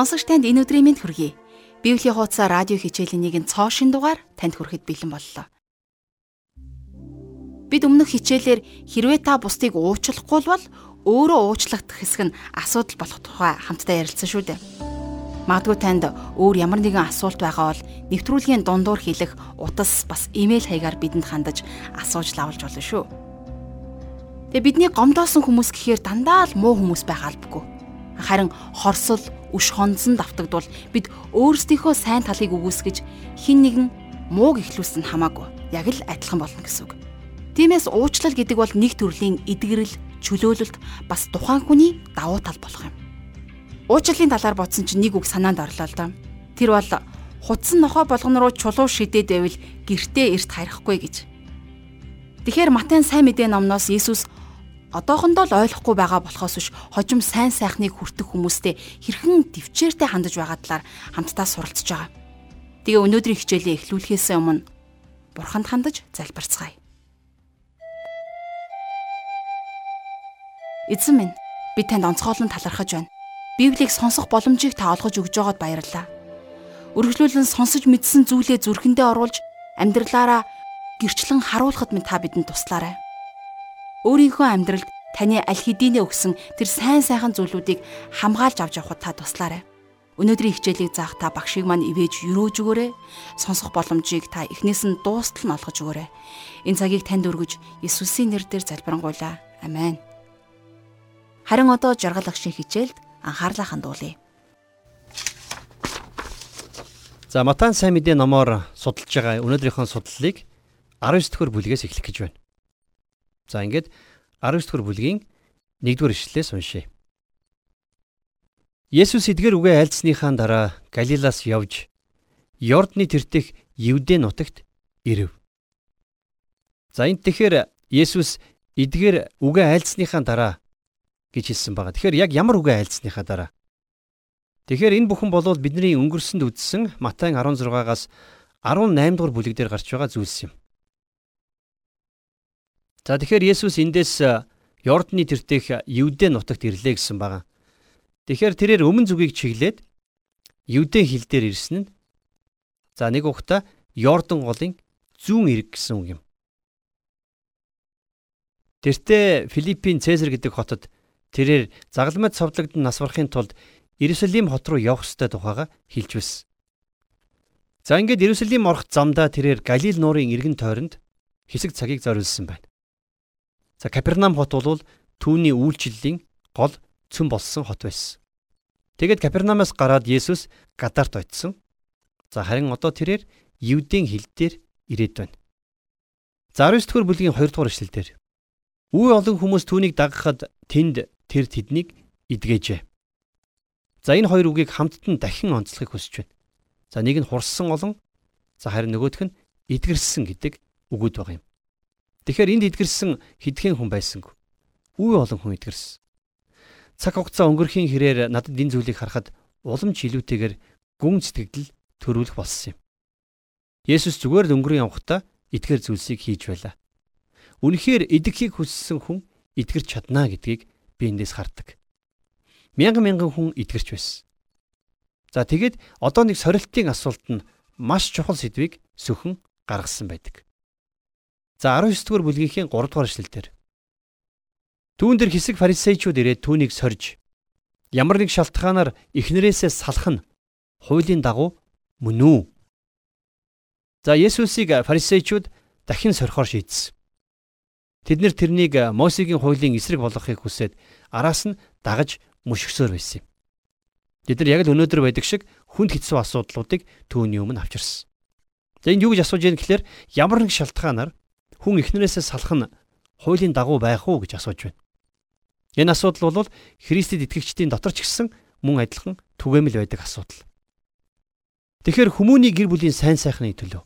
Сонсогч танд энэ өдрийн мэнд хүргэе. Библийн хуудас радио хичээлийн нэгэн цоо шин дугаар танд хүрэхэд бэлэн боллоо. Бид өмнөх хичээлээр хэрвээ та бусдыг уучлахгүй бол өөрөө уучлагдах хэсэг нь асуудал болох тухай хамтдаа ярилцсан шүү дээ. Магадгүй танд өөр ямар нэгэн асуулт байгаа бол нэвтрүүлгийн дундуур хэлэх утас бас имэйл хаягаар бидэнд хандаж асууж лавлж болно шүү. Тэгээ бидний гомдоосон хүмүүс гэхээр дандаа л муу хүмүүс байх албагүй. Харин хорсол, үш хонцсон давтагдвал бид өөрсдийнхөө сайн талыг үгүйсгэж хин нэгэн мууг ихлүүлсэн хамаагүй яг л адилхан болно гэсэн үг. Тиймээс уучлал гэдэг бол нэг төрлийн эдгэрэл, чөлөөлөлт бас тухайн хүний давуу тал болох юм. Уучлалын талаар бодсон чинь нэг үг санаанд орлоо л доо. Тэр бол хутсан нохоо болгон руу чулуу шидээд байвал гэртээ эрт харахгүй гэж. Тэгэхээр Матайн сайн мэдээ номноос Иесус одоохондоо л ойлгохгүй байгаа болохоос биш хожим сайн сайхныг хүртэх хүмүүстэй хэрхэн төвчээртэй хандаж байгаа талаар хамтдаа суралцж байгаа. Тэгээ өнөөдрийн хичээлээ эхлүүлэхээс өмнө бурханд хандаж залбирцгаая. Эзэн минь би танд онцгойлон талархаж байна. Библийг сонсох боломжийг та олгож өгж байгаад баярлалаа. Өргөжлүүлэн сонсож мэдсэн зүйлээ зүрхэндээ оруулж амьдралаараа гэрчлэн харуулхад минь та бидэнд туслаарай өөрийнхөө амьдралд таны аль хэдийнэ өгсөн тэр сайн сайхан зүйлүүдийг хамгаалж авч явахад та туслаарай. Өнөөдрийн хичээлийг заах та багшийг маань ивэж өрөөж өгөөрэй. Сонсох боломжийг та эхнээс нь дуустал нь олгож өгөөрэй. Энэ цагийг танд өргөж Иесусийн нэрээр залбирanгуйлаа. Амен. Харин одоо жаргал агшийн хичээлд анхаарлаа хандуулъя. За Матан сайн мэдээ номоор судалж байгаа өнөөдрийнхөө судлалыг 19 дэх бүлгээс эхлэх гэж байна. За ингээд 19 дугаар бүлгийн 1-р ишлэлээс уншъя. Есүс эдгээр үгээ айлцсныхаа дараа Галилаас явж Йордны тэртех Евдэ нутагт ирэв. За энд тэгэхээр Есүс эдгээр үгээ айлцсныхаа дараа гэж хэлсэн байгаа. Тэгэхээр яг ямар үгээ айлцсныхаа дараа? Тэгэхээр энэ бүхэн болвол бидний өнгөрсөнд үздсэн Матай 16-аас 18 дугаар бүлэг дээр гарч байгаа зүйлс юм. За тэгэхээр Есүс эндээс Йордны тэртех Евдэ нутагт ирлээ гэсэн байгаа. Тэгэхээр тэрээр өмнө зүгийг чиглээд Евдэ хил дээр ирсэн нь за нэг ухта Йордан голын зүүн эрг гэсэн үг юм. Тэртээ Филиппин Цезар гэдэг хотод тэрээр загалмайд цовдлогдсон нас барахын тулд Иерусалим хот руу явах ёстой тухайга хэлж байсан. За ингээд Иерусалим орох замдаа тэрээр Галил нуурын эргэн тойронд хэсэг цагийг зориулсан байна. За Капернаум хот бол түүний үйлчлэлийн гол цөм болсон хот байсан. Тэгээд Капернаумаас гараад Есүс Гадарт очсон. За харин одоо тэрээр Евдийн хил дээр ирээд байна. За 19 дэх бүлгийн 2 дугаар эшлэлдэр үе олон хүмүүс түүнийг дагахад тэнд тэр тэднийг идгээжээ. За энэ хоёр үгийг хамтд нь дахин онцлохыг хүсэж байна. За нэг нь хурссан олон, за харин нөгөөх нь эдгэрсэн гэдэг үгүүд байгаа юм. Тэгэхээр энд эдгэрсэн хэдхэн хүн байсангүй. Үе олон хүн эдгэрсэн. Цаг хугацаа өнгөрхийн хэрээр надад энэ зүйлийг харахад улам ч илүүтэйгээр гүн сэтгэгдэл төрүүлэх болсон юм. Есүс зүгээр л өнгөрөн явхдаа эдгээр зүйлсийг хийж байлаа. Үнэхээр эдгэхийг хүссэн хүн эдгэрч чаднаа гэдгийг би эндээс хардаг. Мянган мянган хүн эдгэрч байсан. За тэгээд одоо нэг сорилтын асуулт нь маш чухал сэдвийг сөхөн гаргасан байдаг. За 19 дугаар бүлгийнхээ 3 дугаар эшлэлдэр Түүн дээр хэсэг фарисеучуд ирээд түүнийг сорж ямар нэг шалтгаанаар эхнэрээсээ салах нь хуулийн дагуу мөн үү? За Есүсийг фарисеучуд дахин сорихоор шийдсэн. Тэд нэр тэрнийг Мосегийн хуулийн эсрэг болгохыг хүсээд араас нь дагаж мөшгсөөр байсан юм. Тэд нар яг л өнөөдөр байдаг шиг хүнд хэцүү асуудлуудыг түүний өмнө авчирсан. За энд юу гэж асууж яах гэхээр ямар нэг шалтгаанаар хүн эхнэрээсээ салах нь хуулийн дагуу байх уу гэж асууж байна. Энэ асуудал бол Христэд итгэгчдийн дотор ч гэсэн мөн адилхан түгээмэл байдаг асуудал. Тэгэхээр хүмүүний гэр бүлийн сайн сайхны төлөө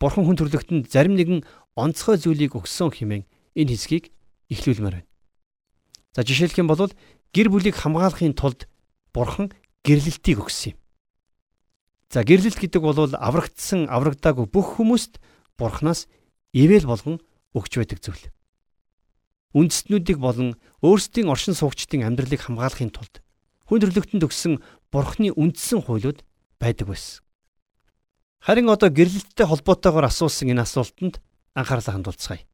Бурхан хүн төрлөختөнд зарим нэгэн онцгой зүйлийг өгсөн хэмээн энэ хэсгийг эхлүүлмээр байна. За жишээлх юм бол гэр бүлийг хамгаалахын тулд Бурхан гэрлэлтийг өгсөн юм. За гэрлэлт гэдэг бол аврагдсан аврагдаагүй бүх хүмүүст Бурханаас ивэл болгон өгч байдаг зүйл. Үндэстнүүдийг болон өөрсдийн оршин суугчдын амьдралыг хамгаалахын тулд хүн төрлөختөнд өгсөн Бурхны үндсэн хуулиуд байдаг байсан. Харин одоо гэрлэлттэй холбоотойгоор асуусан энэ асуултанд анхаарлаа хандуулцгаая.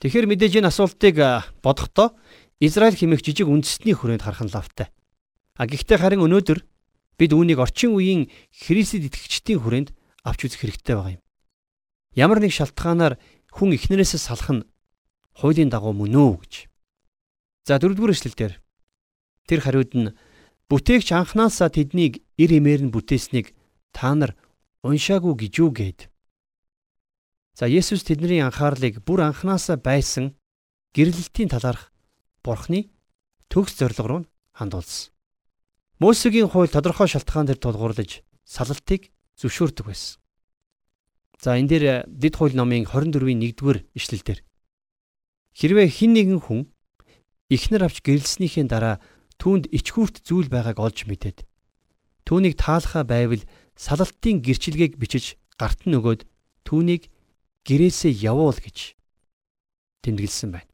Тэгэхээр мэдээж энэ асуултыг бодохдоо Израиль хэмээх жижиг үндэстний хүрээнд харах нь лавтай. А гэхдээ харин өнөөдөр бид үүнийг орчин үеийн Христэд итгэгчдийн хүрээнд авч үзэх хэрэгтэй байгаа юм. Ямар нэг шалтгаанаар хүн эхнэрээсээ салах нь хуулийн дагуу мөн үү гэж. За дөрөвдүгээр эшлэлдэр тэр хариуд нь бүтээгч анханасаа тэднийг ир имээр нь бүтээснийг та нар уншаагүй гэж юу гээд. За Есүс тэдний анхаарлыг бүр анханасаа байсан гэрлэлтийн талаарх Бурхны төгс зориг руу хандуулсан. Мөсегийн хууль тодорхой шалтгаан дээр тулгуурлаж салалтыг зөвшөөрдөг байсан. За энэ дээр Дэд хууль номын 24-ийн 1-р ишлэлдэр хэрвээ хэн нэгэн хүн ихнэр авч гэрэлснийхээ дараа түүнд ичгүүрт зүйл байгааг олж мэдээд түүнийг таалахаа байвал салалтын гэрчилгээг бичиж гарт нь өгөөд түүнийг гэрээсээ явуул гэж тэмдэглэсэн байна.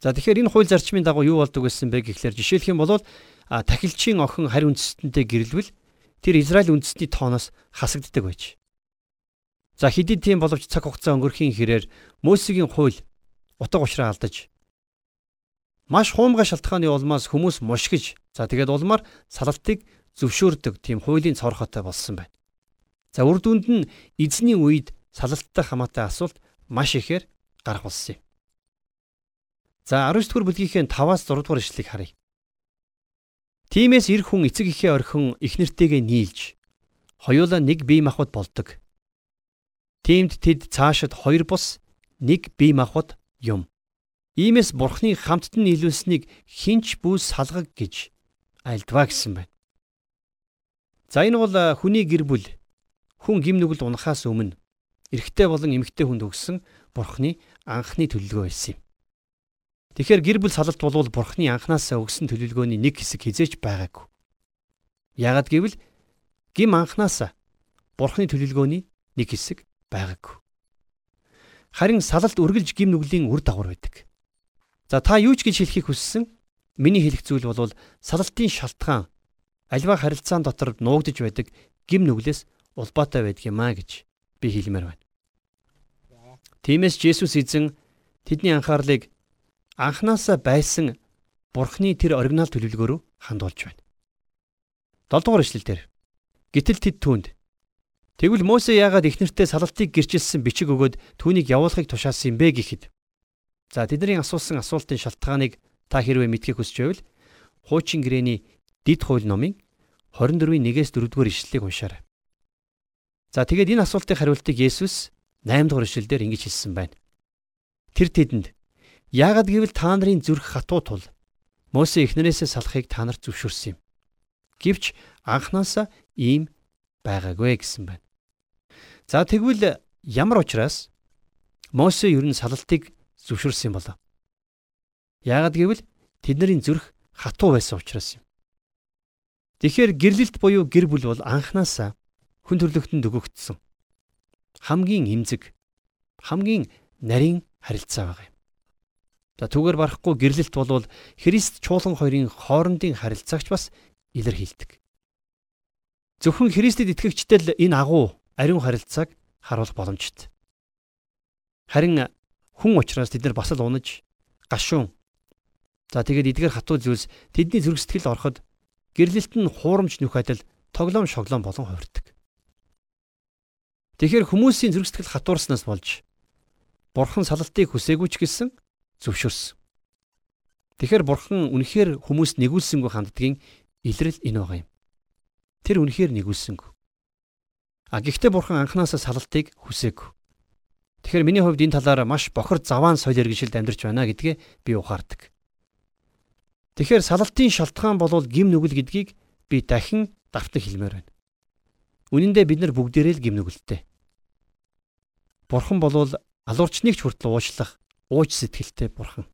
За тэгэхээр энэ хууль зарчмын дагуу юу болдог гэсэн бэ гэхлээр жишээлх юм бол тахилчийн охин харь үндэстэнтэй гэрэлвэл тэр Израиль үндэстний тооноос хасагддаг байж. За хэдий тийм боловч цаг хугацаа өнгөрөхийн хэрээр Мөсегийн хууль утга учраа алдаж маш хуумгай шалтгааны улмаас хүмүүс мушгиж за тэгээд улмаар салалтыг зөвшөөрдөг тийм хуулийн цорхотой болсон байна. За үр дүнд нь эзний үед салалттай хамаатай асуулт маш ихээр гарах болсон юм. За 19 дугаар бүлгийнхээ 5-аас 6 дугаар ишлэгийг харъя. Тимээс эр хүн эцэг ихээ орхин их нэртэйгээ нийлж хоёулаа нэг бие махбод болдог. Тиймд тэд цаашид хоёр бус нэг бие махбод юм. Иймээс бурхны хамтд нь нийлүүлсэнийг хинч бүс салгаг гэж альдваа гэсэн байна. За энэ бол хүний гэр бүл хүн гим нүгэл унахаас өмнө эрэгтэй болон эмэгтэй хүнд өгсөн бурхны анхны төлөлгөө байсан юм. Тэгэхээр гэр бүл салалт болвол бурхны анханасаа өгсөн төлөлгөөний нэг хэсэг хизээч байгаагүй. Яагад гэвэл гим анханасаа бурхны төлөлгөөний нэг хэсэг байгаагүй. Харин салалт үргэлж гим нүглийн үр дагавар байдаг. За та юу ч гэж хэлхийг хүссэн миний хэлэх зүйл бол салалтын шалтгаан альва харилцаан дотор нуугдж байдаг гим нүглээс улбаатай байдаг юм а гэж би хэлмээр байна. Тиймээс Есүс эзэн тэдний анхаарлыг анханасаа байсан Бурхны тэр оригинал төлөвлөгөө рүү хандуулж байна. 7 дугаар ишлэлдэр гítэл тэд түүнд Тэгвэл Мосе яагаад ихнэртэй салалтыг гэрчилсэн бичиг өгөөд түүнийг явуулахыг тушаасан юм бэ гэхэд За тэдний асуусан асуултын шалтгааныг та хэрвээ мэдхийг хүсч байвал хуучин гэрээний Дид хууль номын 24-ийн 1-ээс 4-р ишлэлийг уншаарай. За тэгээд энэ асуултын хариултыг Есүс 8 дугаар ишлэлдэр ингэж хэлсэн байна. Тэр тэдэнд яагад гэвэл та нарын зүрх хатуу тул Мосе эхнэрээсээ салахыг та нарт зөвшөөрсөн юм. Гэвч анханасаа ийм байгаагүй гэсэн байна. За тэгвэл ямар учраас Мосе ер нь салалтыг зөвшөөрсөн юм болоо? Яагад гэвэл тэдний зүрх хатуу байсан учраас юм. Тэгэхээр гэрлэлт буюу гэр бүл бол анханасаа хүн төрлөختөнд өгөгдсөн хамгийн эмзэг хамгийн нарийн харилцаа байгаа юм. За түүгээр барахгүй гэрлэлт бол Христ чуулган хоёрын хоорондын харилцаагч бас илэрхийлдэг. Зөвхөн Христэд итгэгчтэй л энэ агуу ариун харилцааг харуулах боломжтой. Харин хүн учраас тэд нар бас л унаж гашуун. За тэгээд эдгээр хатуу зүйлс тэдний зүрх сэтгэл ороход гэрлэлт нь хуурамч нүх адил тоглоом шоглоом болон хувирдаг. Тэгэхээр хүмүүсийн зүрх сэтгэл хатуурснаас болж бурхан салалтыг хүсээгүй ч гэсэн зөвшөөрсөн. Тэгэхээр бурхан үнэхээр хүмүүст нэгүүлсэнгүй ханддгийн илрэл энэ байгаа юм. Тэр үнэхээр нэгүүлсэнгүй. А гэхдээ бурхан анханасаа салалтыг хүсээгүй. Тэгэхээр миний хувьд энэ талаар маш бохор заваан соёл иргэншилд амьдарч байна гэдгээ би ухаардаг. Тэгэхээр салалтын шалтгаан болвол гим нүгэл гэдгийг би дахин давтан хэлмээр байна. Үнэн дээр бид нар бүгдээрээ л гим нүгэлтэй. Бурхан болвол алуурчныг ч хүртэл уучлах ууч сэтгэлтэй бурхан.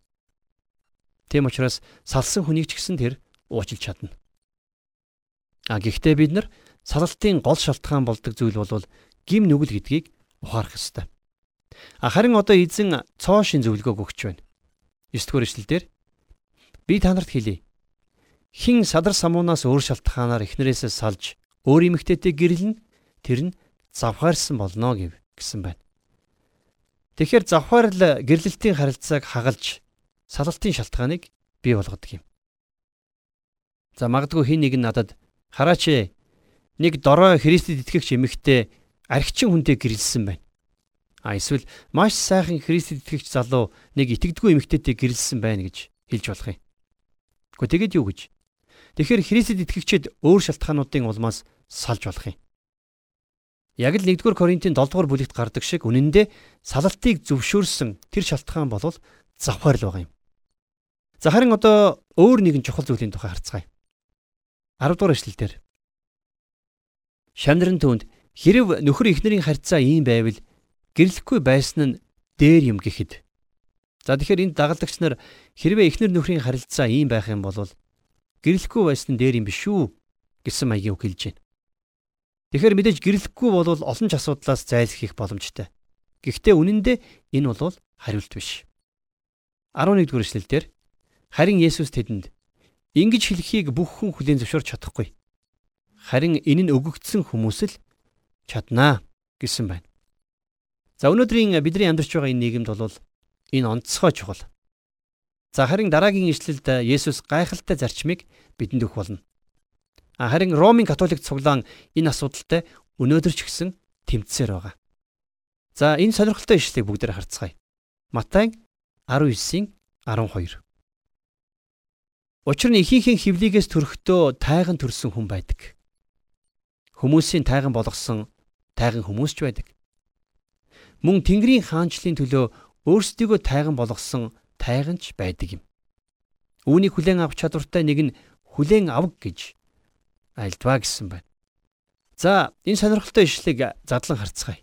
Тийм учраас салсан хүнийг ч гэсэн тэр уучлж чадна. А гэхдээ бид нар салалтын гол шалтгаан болдог зүйл бол гим нүгэл гэдгийг ухаарах ёстой. Харин одоо эзэн цоо шин зөвлөгөөг өгч байна. 9 дугаар эшлэл дээр Би та нарт хэлье. хин садар самуунаас өөр шалтгаанаар эхнэрээсээ салж өөр эмэгтэйтэй гэрлэн тэр нь завхаарсан болно гэв гэсэн байна. Тэгэхээр завхаарл гэрлэлтийн харилцааг хагалж салалтын шалтгааныг бий болгодог юм. За магадгүй хин нэг нь надад хараач нэг дорой Христэд итгэгч эмэгтэй архичин хүнтэй гэрэлсэн байна. А эсвэл маш сайхан Христэд итгэгч залуу нэг итгэдэггүй эмэгтэйтэй гэрэлсэн байна гэж хэлж болох юм. Гэхдээ тэгэд юу гэж? Тэгэхээр Христэд итгэгчид өөр шалтгаануудын улмаас салж болох юм. Яг л 1-р Коринтын 7-р бүлэгт гардаг шиг үнэндээ салалтыг зөвшөөрсөн тэр шалтгаан бол завхаар л байгаа юм. За харин одоо өөр нэгэн чухал зүйлийн тухай харцгаая. 10 дугаар эшлэлдэр Шандрын түүнд хэрв нөхөр ихнэрийн харьцаа ийм байвал гэрлэхгүй байсан нь дээр юм гэхэд. За тэгэхээр энд дагалдагч нар хэрвээ ихнэр нөхрийн харилцаа ийм байх юм бол гэрлэхгүй байсан нь дээр юм биш үү гэсэн маягийн үг хэлж байна. Тэгэхээр мэдээж гэрлэхгүй бол олон ч асуудлаас зайлсхийх боломжтой. Гэхдээ үнэн дээр энэ бол хариулт биш. 11 дугаар эшлэлдэр харин Есүс тэдэнд ингэж хэлхийг бүх хүн хүлээн зөвшөөрч чадахгүй. Харин энэ нь өгөгдсөн хүмүүс л чаднаа гэсэн байна. За өнөөдрийн бидний амьдарч байгаа энэ нийгэмд бол энэ онцгой чухал. За харин дараагийн ишлэлд Есүс гайхалтай зарчмыг бидэнд өгөх болно. Харин Ромын католик цуглаан энэ асуудалтай өнөөдөр ч гэсэн тэмцсээр байгаа. За энэ сонирхолтой ишлэгийг бүгдээр харцгаая. Матай 19-ийн 12. Учир нь ихийнхэн хөвлийгээс төрөхдөө тайган төрсөн хүн байдаг. Хүмүүсийн тайган болгосон тайган хүмүүс ч байдаг. Мөн Тэнгэрийн хаанчлалын төлөө өөрсдийгөө тайган болгосон тайганч байдаг юм. Үүнийг хүлээн авах чадвартай нэг нь хүлээн авах гэж альдваа гэсэн байна. За энэ сонирхолтой ишлэгийг задлан харцгаая.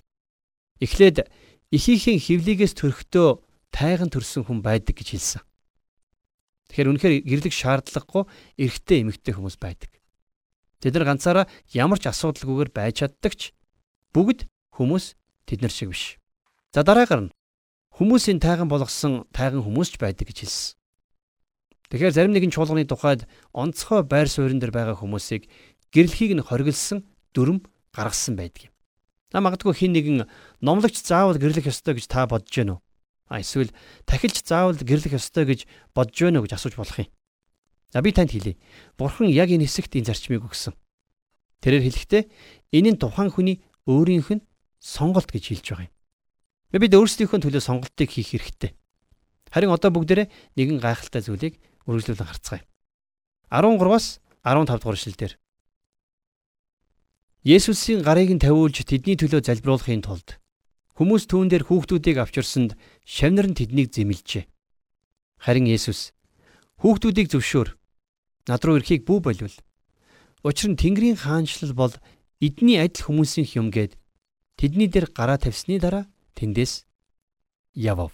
Эхлээд ихийнхэн хөвлийгээс төрөхдөө тайган төрсөн хүн байдаг гэж хэлсэн. Тэгэхээр үнэхээр гэрлэх шаардлагагүй эрэгтэй эмэгтэй хүмүүс байдаг. Тэд нар ганцаараа ямар ч асуудалгүйгээр байж чаддагч бүгд хүмүүс тэд нар шиг биш. За дараагаар нь хүмүүсийн тайган болгосон тайган хүмүүс ч байдаг гэж хэлсэн. Тэгэхээр зарим нэгэн чуулганы тухайд онцгой байр суурин дээр байгаа хүмүүсийг гэрлэхийг нь хориглосон дүрм гаргасан байдаг юм. А магадгүй хин нэгэн номлогч заавал гэрлэх ёстой гэж та бодож гэнэ үү? А эсвэл тахилч заавал гэрлэх ёстой гэж бодож гэнэ үү гэж асууж болох юм. За би танд хэлье. Бурхан яг энэ хэсэгт энэ зарчмыг өгсөн. Тэрээр хэлэхдээ энэ нь тухайн хүний өөрийнх нь сонголт гэж хэлж байгаа юм. Бид өөрсдийнхөө төлөө сонголтыг хийх хэрэгтэй. Харин одоо бүгдээрээ нэгэн гайхалтай зүйлийг үргэлжлүүлэн харцгаая. 13-аас 15 дугаар эшлэлдэр Есүсийн гарыг нь тавиулж тэдний төлөө залбируулахын тулд хүмүүс түүн дээр хүүхдүүдийг авчирсанд шавнар нь тэднийг зэмлжээ. Харин Есүс хүүхдүүдийг зөвшөөр над руу ирэхийг бүү болвол учир нь Тэнгэрийн хаанчлал бол эдний адил хүмүүсийн юм гээд тэдний дээр гараа тавьсны дараа тэндээс явав.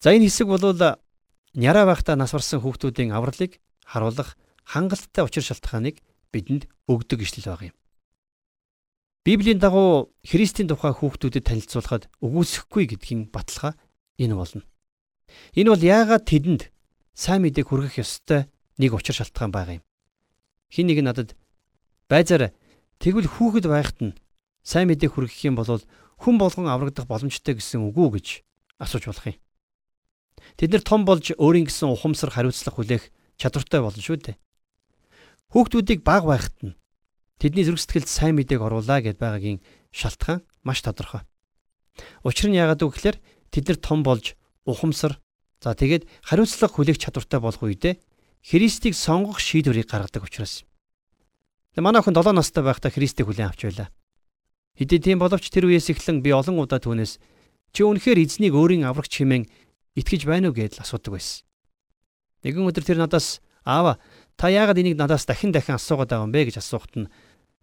За энэ хэсэг бол Няраа байхдаа нас барсан хүүхдүүдийн авралыг харуулах хангалттай учир шалтгааныг бидэнд өгдөг ишлэл баг юм. Библийн дагуу Христийн тухай хүүхдүүдэд танилцуулахад өгөөсөхгүй гэдгийн баталгаа энэ болно. Энэ бол яагаад тэдэнд сайн мэдээг хүргэх ёстой нэг учир шалтгаан байгаа юм. Хин нэг надад байзаар тэгвэл хүүхэд байхад нь сайн мэдээг хүргэх юм бол хүн болгон аврагдах боломжтой гэсэн үг үү гэж асууж болох юм. Тэд нар том болж өөрийн гэсэн ухамсар хариуцлага хүлээх чадвартай болно шүү дээ. Хүүхдүүдийг баг байхад нь тэдний зүрх сэтгэлд сайн мэдээг оруулаа гэд байгаагийн шалтгаан маш тодорхой. Учир нь яагаад вэ гэхээр тэд нар том болж ухамсар за тэгээд хариуцлага хүлээх чадвартай болох үедээ Христийг сонгох шийдвэрийг гаргадаг учраас. Тэгээ манай охин 7 настай байхдаа Христийг хүлээн авч байлаа. Хэдий тийм боловч тэр үеэс эхлэн би олон удаа түүнээс чи үнэхээр эзнийг өөрийн аврагч хэмээн итгэж байна уу гэдэл асуудаг байсан. Нэгэн өдөр тэр надаас аава та яагаад энийг надаас дахин дахин асуугаад байгаа юм бэ гэж асуухт нь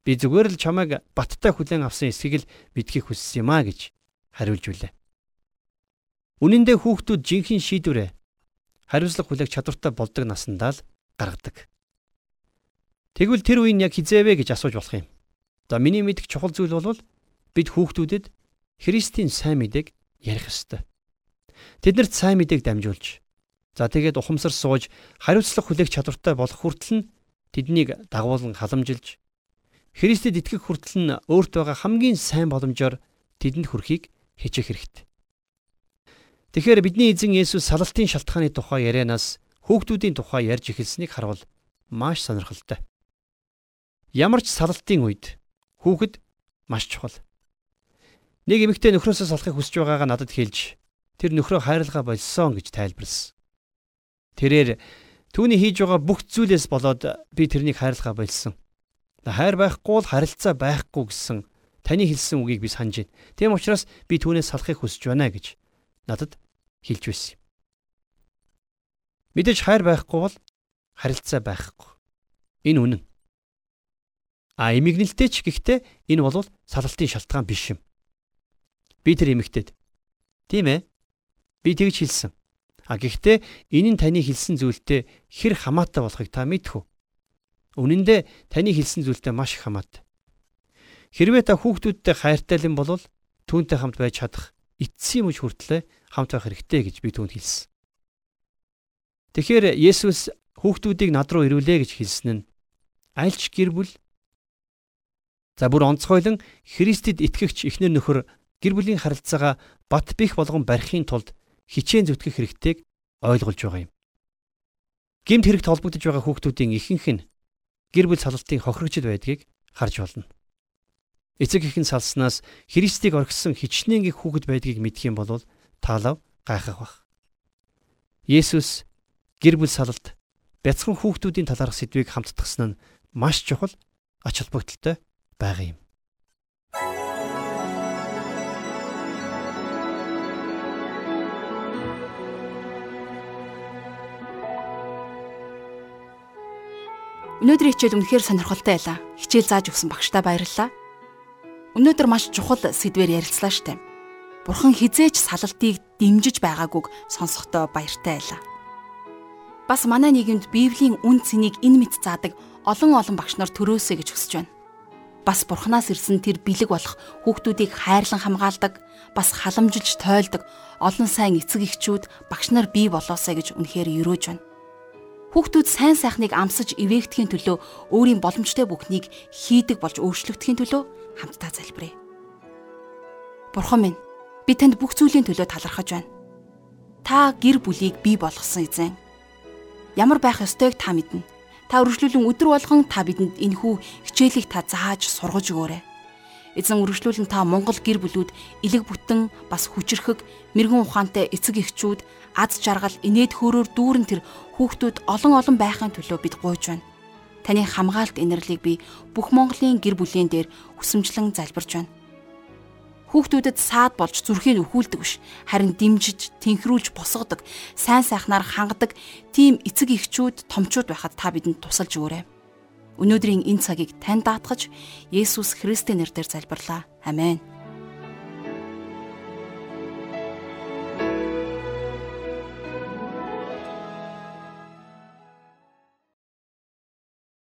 би зүгээр л чамайг баттай хүлээн авсан эсхийг л мэдхийг хүссэн юм а гэж хариулж үлээ. Үнэн дээр хүүхдүүд жинхэнэ шийдвэрээ хариуцлага хүлээх чадвартай болдог насандаа л гаргадаг. Тэгвэл тэр үеийн яг хизээвэ гэж асууж болох юм. За миний мэдих чухал зүйл бол бид хүүхдүүдэд Христийн сайн мэдээг ярих ёстой. Тэднэрт сайн мэдээг дамжуулж За тэгээд ухамсар сууж хариуцлага хүлээх чадвартай болох хүртэл нь тэднийг дагуулan халамжилж Христэд итгэх хүртэл нь өөрт байгаа хамгийн сайн боломжоор тэдэнд хүрэхийг хичээх хэрэгтэй. Тэгэхээр бидний эзэн Есүс салалтын шалтгааны тухай ярианаас хүүхдүүдийн тухай ярьж эхэлсэнийг харвал маш сонирхолтой. Ямар ч салалтын үед хүүхэд маш чухал. Нэг эмэгтэй нөхрөөсөө салахыг хүсэж байгаагаа надад хэлж тэр нөхрөө хайрлага болсон гэж тайлбарласан. Тэрээр түүний хийж байгаа бүх зүйлээс болоод би тэрнийг хайрлага болсон. Хайр байхгүй бол харилцаа байхгүй гэсэн таны хэлсэн үгийг би санаж байна. Тийм учраас би түүнээс салахыг хүсэж байна гэж надад хэлж байсан юм. Мэдээж хайр байхгүй бол харилцаа байхгүй. Энэ үнэн. А эмигнэлтэй ч гэхдээ энэ бол салалтын шалтгаан биш юм. Би тэр эмэгтэйд. Тийм ээ. Би тэгж хэлсэн. А гэхдээ энэ нь таны хэлсэн зүйлтэй хэр хамаатай болохыг та мэдэх үү? Үнэн дээр таны хэлсэн зүйлтэй маш их хамаатай. Хэрвээ та хүүхдүүдтэй хайртайлан болвол түүнтэй хамт байж чадах эцсийн мөч хүртлээр хамт байх хэрэгтэй гэж би түүнд хэлсэн. Тэгэхээр Есүс хүүхдүүдийг над руу ирүүлээ гэж хэлсэн нь альч гэр бүл за бүр онцгойлон Христэд итгэгч эхнэр нөхөр гэр бүлийн харилцаагаа бат бих болгон барихын тулд хичээн зүтгэх хэрэгтэйг ойлгуулж байгаа юм. Гимт хэрэгт холбогдож байгаа хүүхдүүдийн ихэнх нь гэр бүл салалтын хохирогчд байдгийг харж болно. Эцэг ихэн салснаас Христийг орхисон хичнээн их хүүхэд байдгийг мэдэх юм бол таалав гайхах бах. Есүс гэр бүл салалт бяцхан хүүхдүүдийн талаарх сэдвийг хамтдагсан нь маш чухал ач холбогдолтой байгаа юм. Өнөөдрийн хичээл үнэхээр сонирхолтой байлаа. Хичээл зааж өгсөн багштай баярлалаа. Өнөөдөр маш чухал сэдвээр ярилцлаа штэ. Бурхан хизээч салалтыг дэмжиж байгаагүйг сонсохдоо баяртай байлаа. Бас манай нийгэмд Библийн үн цэнийг энэ мэт заадаг олон олон багш нар төрөөсэй гэж хүсэж байна. Бас Бурханаас ирсэн тэр бэлэг болох хүүхдүүдийг хайрлан хамгаалдаг, бас халамжилж тойлдог олон сайн эцэг эхчүүд багш нар бий болоосай гэж үнэхээр юрөөж байна. Хүүхдүүд сайн сайхныг амсаж ивээгдэхийн төлөө өөрийн боломжтой бүхнийг хийдэг болж өөрчлөгдөхийн төлөө хамтдаа залбирая. Бурхан минь, би танд бүх зүйлийн төлөө талархаж байна. Та гэр бүлийг бий болгосон эзэн. Ямар байх ёстойг та мэднэ. Та үргэлжлүүлэн өдр болгон та бидэнд энхүү хичээлийг та зааж сургаж өгөөрэй. Эзэн үргэлжлүүлэн та Монгол гэр бүлүүд элэг бүтэн бас хүчрхэг мэрэгэн ухаантай эцэг эхчүүд аз жаргал инээд хөөрөөр дүүрэн тэр хүүхдүүд олон олон байхын төлөө бид гуйж байна. Таны хамгаалт инэрлийг би бүх Монголын гэр бүлийн дээр хүсэмжлэн залбирч байна. Хүүхдүүдэд саад болж зүрхийг өхүүлдэг биш, харин дэмжиж, тэнхрүүлж босгодог, сайн сайхнаар хангадаг тийм эцэг эхчүүд, томчууд байхад та бидэнд тусалж өгөөрэй. Өнөөдрийн энэ цагийг тань даатгаж Есүс Христийн нэрээр залбирлаа. Амен.